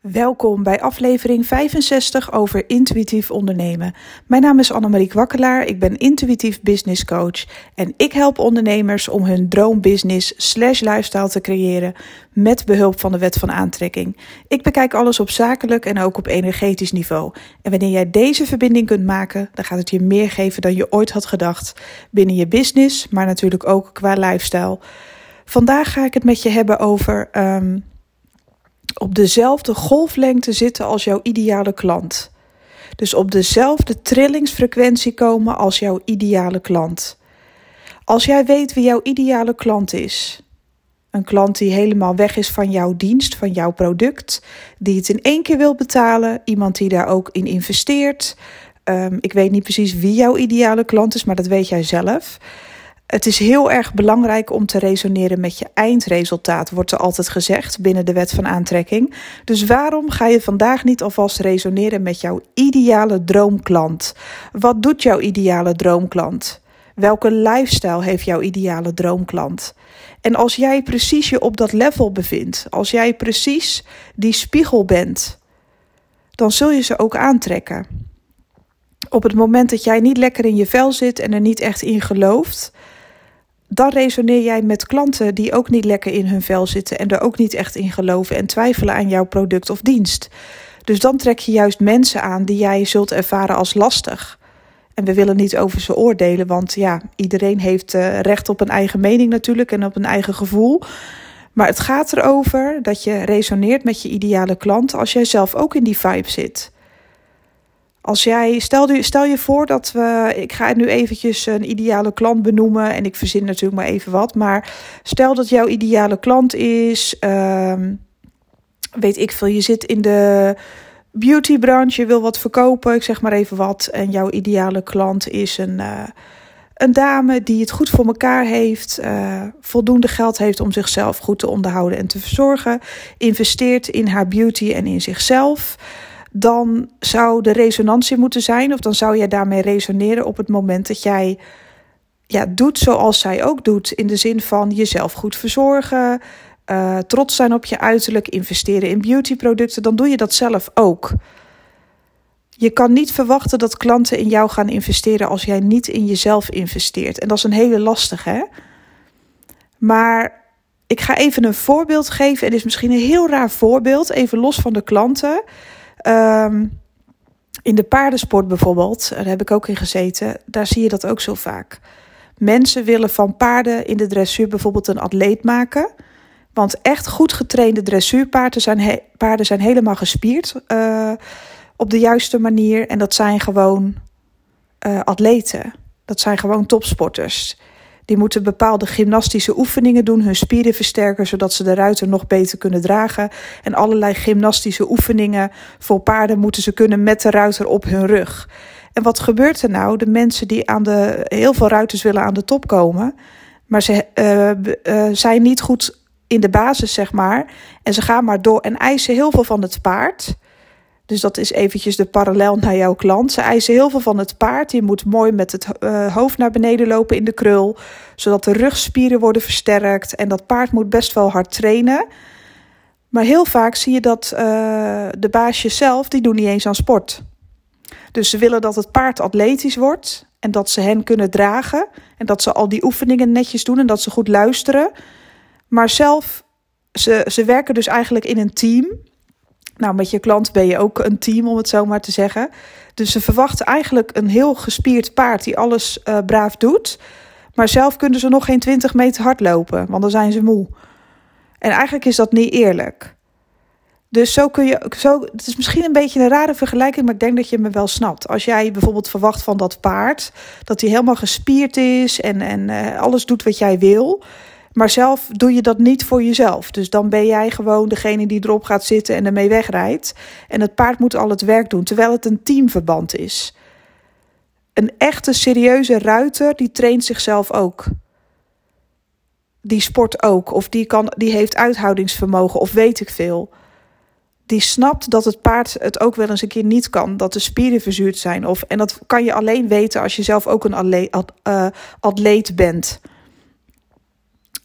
Welkom bij aflevering 65 over intuïtief ondernemen. Mijn naam is Annemarie Wakkelaar, ik ben intuïtief business coach en ik help ondernemers om hun droombusiness slash lifestyle te creëren met behulp van de wet van aantrekking. Ik bekijk alles op zakelijk en ook op energetisch niveau. En wanneer jij deze verbinding kunt maken, dan gaat het je meer geven dan je ooit had gedacht binnen je business, maar natuurlijk ook qua lifestyle. Vandaag ga ik het met je hebben over... Um, op dezelfde golflengte zitten als jouw ideale klant. Dus op dezelfde trillingsfrequentie komen als jouw ideale klant. Als jij weet wie jouw ideale klant is, een klant die helemaal weg is van jouw dienst, van jouw product, die het in één keer wil betalen, iemand die daar ook in investeert. Um, ik weet niet precies wie jouw ideale klant is, maar dat weet jij zelf. Het is heel erg belangrijk om te resoneren met je eindresultaat, wordt er altijd gezegd binnen de wet van aantrekking. Dus waarom ga je vandaag niet alvast resoneren met jouw ideale droomklant? Wat doet jouw ideale droomklant? Welke lifestyle heeft jouw ideale droomklant? En als jij precies je op dat level bevindt, als jij precies die spiegel bent, dan zul je ze ook aantrekken. Op het moment dat jij niet lekker in je vel zit en er niet echt in gelooft, dan resoneer jij met klanten die ook niet lekker in hun vel zitten en er ook niet echt in geloven en twijfelen aan jouw product of dienst. Dus dan trek je juist mensen aan die jij zult ervaren als lastig. En we willen niet over ze oordelen, want ja, iedereen heeft uh, recht op een eigen mening natuurlijk en op een eigen gevoel. Maar het gaat erover dat je resoneert met je ideale klant als jij zelf ook in die vibe zit. Als jij, stel, stel je voor dat we, ik ga nu eventjes een ideale klant benoemen en ik verzin natuurlijk maar even wat, maar stel dat jouw ideale klant is, uh, weet ik veel, je zit in de beautybranche, je wil wat verkopen, ik zeg maar even wat, en jouw ideale klant is een, uh, een dame die het goed voor elkaar heeft, uh, voldoende geld heeft om zichzelf goed te onderhouden en te verzorgen, investeert in haar beauty en in zichzelf dan zou de resonantie moeten zijn, of dan zou jij daarmee resoneren op het moment dat jij ja, doet zoals zij ook doet. In de zin van jezelf goed verzorgen, uh, trots zijn op je uiterlijk, investeren in beautyproducten, dan doe je dat zelf ook. Je kan niet verwachten dat klanten in jou gaan investeren als jij niet in jezelf investeert. En dat is een hele lastige, hè? Maar ik ga even een voorbeeld geven. En dit is misschien een heel raar voorbeeld, even los van de klanten. Um, in de paardensport bijvoorbeeld, daar heb ik ook in gezeten, daar zie je dat ook zo vaak. Mensen willen van paarden in de dressuur bijvoorbeeld een atleet maken. Want echt goed getrainde dressuurpaarden zijn, paarden zijn helemaal gespierd uh, op de juiste manier. En dat zijn gewoon uh, atleten. Dat zijn gewoon topsporters. Die moeten bepaalde gymnastische oefeningen doen, hun spieren versterken, zodat ze de ruiter nog beter kunnen dragen. En allerlei gymnastische oefeningen voor paarden moeten ze kunnen met de ruiter op hun rug. En wat gebeurt er nou? De mensen die aan de. Heel veel ruiters willen aan de top komen, maar ze uh, uh, zijn niet goed in de basis, zeg maar. En ze gaan maar door en eisen heel veel van het paard. Dus dat is eventjes de parallel naar jouw klant. Ze eisen heel veel van het paard. Je moet mooi met het uh, hoofd naar beneden lopen in de krul, zodat de rugspieren worden versterkt. En dat paard moet best wel hard trainen. Maar heel vaak zie je dat uh, de baasjes zelf, die doen niet eens aan sport. Dus ze willen dat het paard atletisch wordt en dat ze hen kunnen dragen. En dat ze al die oefeningen netjes doen en dat ze goed luisteren. Maar zelf, ze, ze werken dus eigenlijk in een team. Nou, met je klant ben je ook een team, om het zo maar te zeggen. Dus ze verwachten eigenlijk een heel gespierd paard die alles uh, braaf doet. Maar zelf kunnen ze nog geen 20 meter hard lopen, want dan zijn ze moe. En eigenlijk is dat niet eerlijk. Dus zo kun je. Zo, het is misschien een beetje een rare vergelijking, maar ik denk dat je me wel snapt. Als jij bijvoorbeeld verwacht van dat paard dat hij helemaal gespierd is en, en uh, alles doet wat jij wil. Maar zelf doe je dat niet voor jezelf. Dus dan ben jij gewoon degene die erop gaat zitten en ermee wegrijdt. En het paard moet al het werk doen, terwijl het een teamverband is. Een echte serieuze ruiter, die traint zichzelf ook. Die sport ook, of die, kan, die heeft uithoudingsvermogen, of weet ik veel. Die snapt dat het paard het ook wel eens een keer niet kan, dat de spieren verzuurd zijn. Of, en dat kan je alleen weten als je zelf ook een uh, atleet bent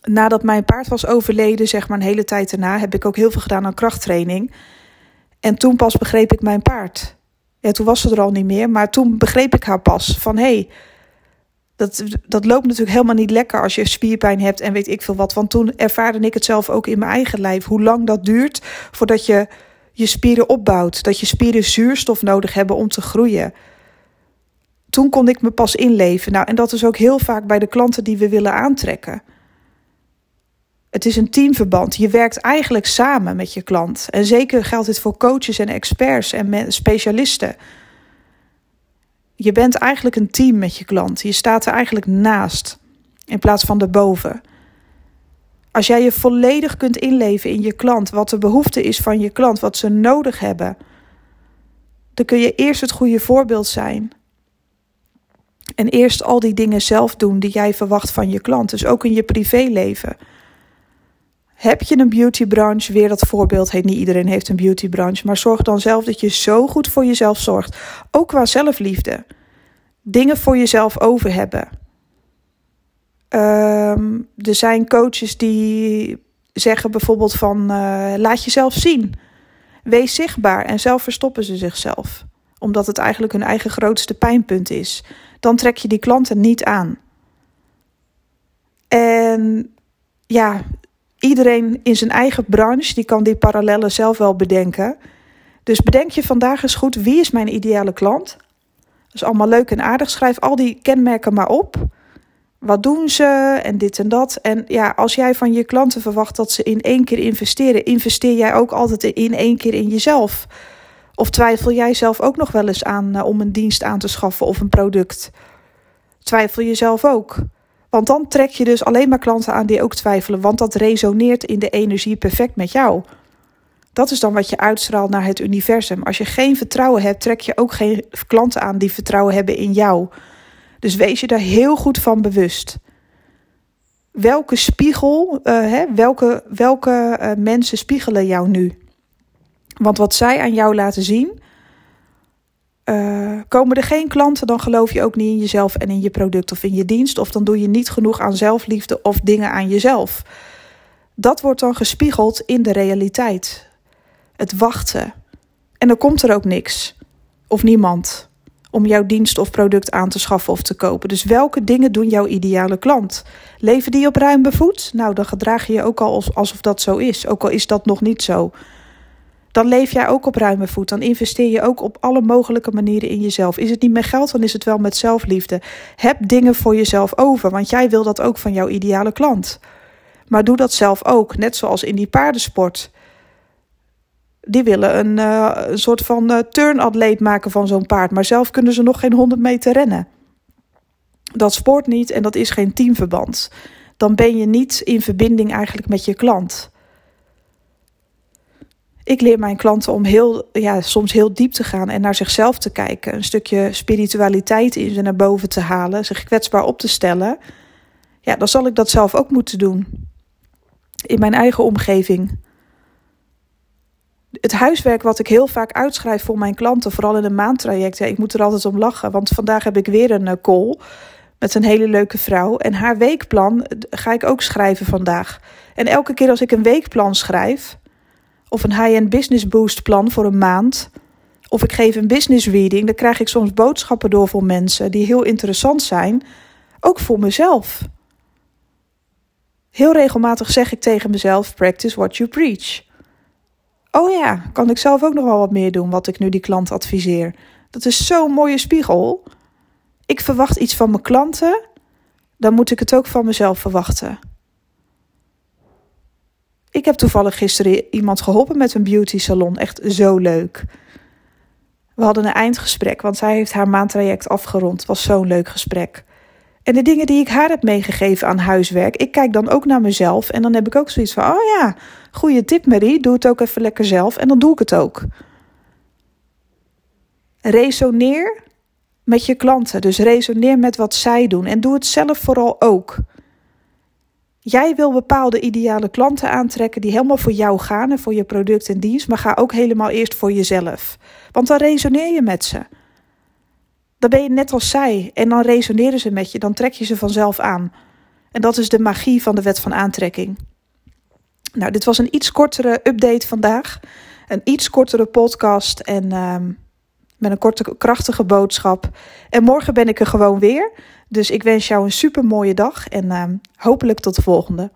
nadat mijn paard was overleden, zeg maar een hele tijd daarna, heb ik ook heel veel gedaan aan krachttraining. En toen pas begreep ik mijn paard. Ja, toen was ze er al niet meer, maar toen begreep ik haar pas. Van hé, hey, dat, dat loopt natuurlijk helemaal niet lekker als je spierpijn hebt en weet ik veel wat. Want toen ervaarde ik het zelf ook in mijn eigen lijf. Hoe lang dat duurt voordat je je spieren opbouwt. Dat je spieren zuurstof nodig hebben om te groeien. Toen kon ik me pas inleven. Nou, en dat is ook heel vaak bij de klanten die we willen aantrekken. Het is een teamverband. Je werkt eigenlijk samen met je klant. En zeker geldt dit voor coaches en experts en specialisten. Je bent eigenlijk een team met je klant. Je staat er eigenlijk naast in plaats van erboven. Als jij je volledig kunt inleven in je klant, wat de behoefte is van je klant, wat ze nodig hebben, dan kun je eerst het goede voorbeeld zijn. En eerst al die dingen zelf doen die jij verwacht van je klant. Dus ook in je privéleven. Heb je een beautybranche? Weer dat voorbeeld heet niet iedereen heeft een beautybranche. Maar zorg dan zelf dat je zo goed voor jezelf zorgt. Ook qua zelfliefde. Dingen voor jezelf over hebben. Ehm, er zijn coaches die zeggen bijvoorbeeld van uh, laat jezelf zien. Wees zichtbaar en zelf verstoppen ze zichzelf. Omdat het eigenlijk hun eigen grootste pijnpunt is. Dan trek je die klanten niet aan. En ja, iedereen in zijn eigen branche, die kan die parallellen zelf wel bedenken. Dus bedenk je vandaag eens goed, wie is mijn ideale klant? Dat is allemaal leuk en aardig. Schrijf al die kenmerken maar op. Wat doen ze en dit en dat. En ja, als jij van je klanten verwacht dat ze in één keer investeren, investeer jij ook altijd in één keer in jezelf. Of twijfel jij zelf ook nog wel eens aan uh, om een dienst aan te schaffen of een product? Twijfel je zelf ook? Want dan trek je dus alleen maar klanten aan die ook twijfelen, want dat resoneert in de energie perfect met jou. Dat is dan wat je uitstraalt naar het universum. Als je geen vertrouwen hebt, trek je ook geen klanten aan die vertrouwen hebben in jou. Dus wees je daar heel goed van bewust. Welke spiegel, uh, hè, welke, welke uh, mensen spiegelen jou nu? Want wat zij aan jou laten zien, uh, komen er geen klanten, dan geloof je ook niet in jezelf en in je product of in je dienst. Of dan doe je niet genoeg aan zelfliefde of dingen aan jezelf. Dat wordt dan gespiegeld in de realiteit. Het wachten. En dan komt er ook niks. Of niemand. Om jouw dienst of product aan te schaffen of te kopen. Dus welke dingen doen jouw ideale klant? Leven die op ruim bevoed? Nou, dan gedraag je je ook al alsof dat zo is. Ook al is dat nog niet zo dan leef jij ook op ruime voet. Dan investeer je ook op alle mogelijke manieren in jezelf. Is het niet met geld, dan is het wel met zelfliefde. Heb dingen voor jezelf over, want jij wil dat ook van jouw ideale klant. Maar doe dat zelf ook, net zoals in die paardensport. Die willen een, uh, een soort van uh, turnatleet maken van zo'n paard, maar zelf kunnen ze nog geen 100 meter rennen. Dat sport niet en dat is geen teamverband. Dan ben je niet in verbinding eigenlijk met je klant. Ik leer mijn klanten om heel, ja, soms heel diep te gaan en naar zichzelf te kijken. Een stukje spiritualiteit in ze naar boven te halen, zich kwetsbaar op te stellen. Ja, dan zal ik dat zelf ook moeten doen. In mijn eigen omgeving. Het huiswerk wat ik heel vaak uitschrijf voor mijn klanten, vooral in een maandtraject, ja, ik moet er altijd om lachen. Want vandaag heb ik weer een eh, call met een hele leuke vrouw. En haar weekplan ga ik ook schrijven vandaag. En elke keer als ik een weekplan schrijf, of een high-end business boost plan voor een maand. Of ik geef een business reading, dan krijg ik soms boodschappen door voor mensen die heel interessant zijn, ook voor mezelf. Heel regelmatig zeg ik tegen mezelf: practice what you preach. Oh ja, kan ik zelf ook nog wel wat meer doen wat ik nu die klant adviseer. Dat is zo'n mooie spiegel. Ik verwacht iets van mijn klanten, dan moet ik het ook van mezelf verwachten. Ik heb toevallig gisteren iemand geholpen met een beauty salon. Echt zo leuk. We hadden een eindgesprek, want zij heeft haar maandtraject afgerond. Was zo'n leuk gesprek. En de dingen die ik haar heb meegegeven aan huiswerk, ik kijk dan ook naar mezelf. En dan heb ik ook zoiets van: oh ja, goede tip, Marie. Doe het ook even lekker zelf. En dan doe ik het ook. Resoneer met je klanten. Dus resoneer met wat zij doen. En doe het zelf vooral ook. Jij wil bepaalde ideale klanten aantrekken die helemaal voor jou gaan en voor je product en dienst, maar ga ook helemaal eerst voor jezelf. Want dan resoneer je met ze. Dan ben je net als zij en dan resoneren ze met je, dan trek je ze vanzelf aan. En dat is de magie van de wet van aantrekking. Nou, dit was een iets kortere update vandaag. Een iets kortere podcast en ehm, met een korte, krachtige boodschap. En morgen ben ik er gewoon weer. Dus ik wens jou een super mooie dag en ehm, hopelijk tot de volgende.